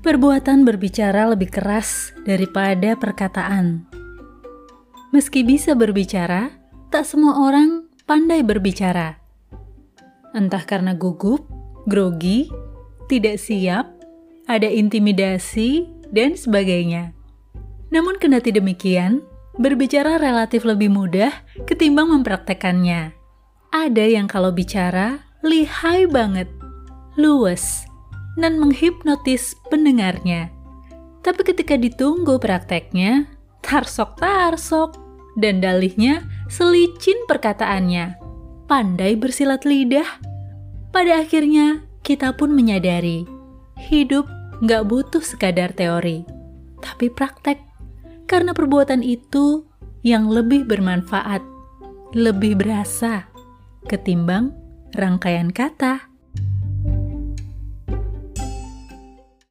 Perbuatan berbicara lebih keras daripada perkataan. Meski bisa berbicara, tak semua orang pandai berbicara. Entah karena gugup, grogi, tidak siap, ada intimidasi, dan sebagainya. Namun kendati demikian, berbicara relatif lebih mudah ketimbang mempraktekannya. Ada yang kalau bicara lihai banget, luwes, dan menghipnotis pendengarnya. Tapi ketika ditunggu prakteknya, tarsok-tarsok, dan dalihnya selicin perkataannya. Pandai bersilat lidah. Pada akhirnya, kita pun menyadari, hidup nggak butuh sekadar teori, tapi praktek. Karena perbuatan itu yang lebih bermanfaat, lebih berasa, ketimbang rangkaian kata.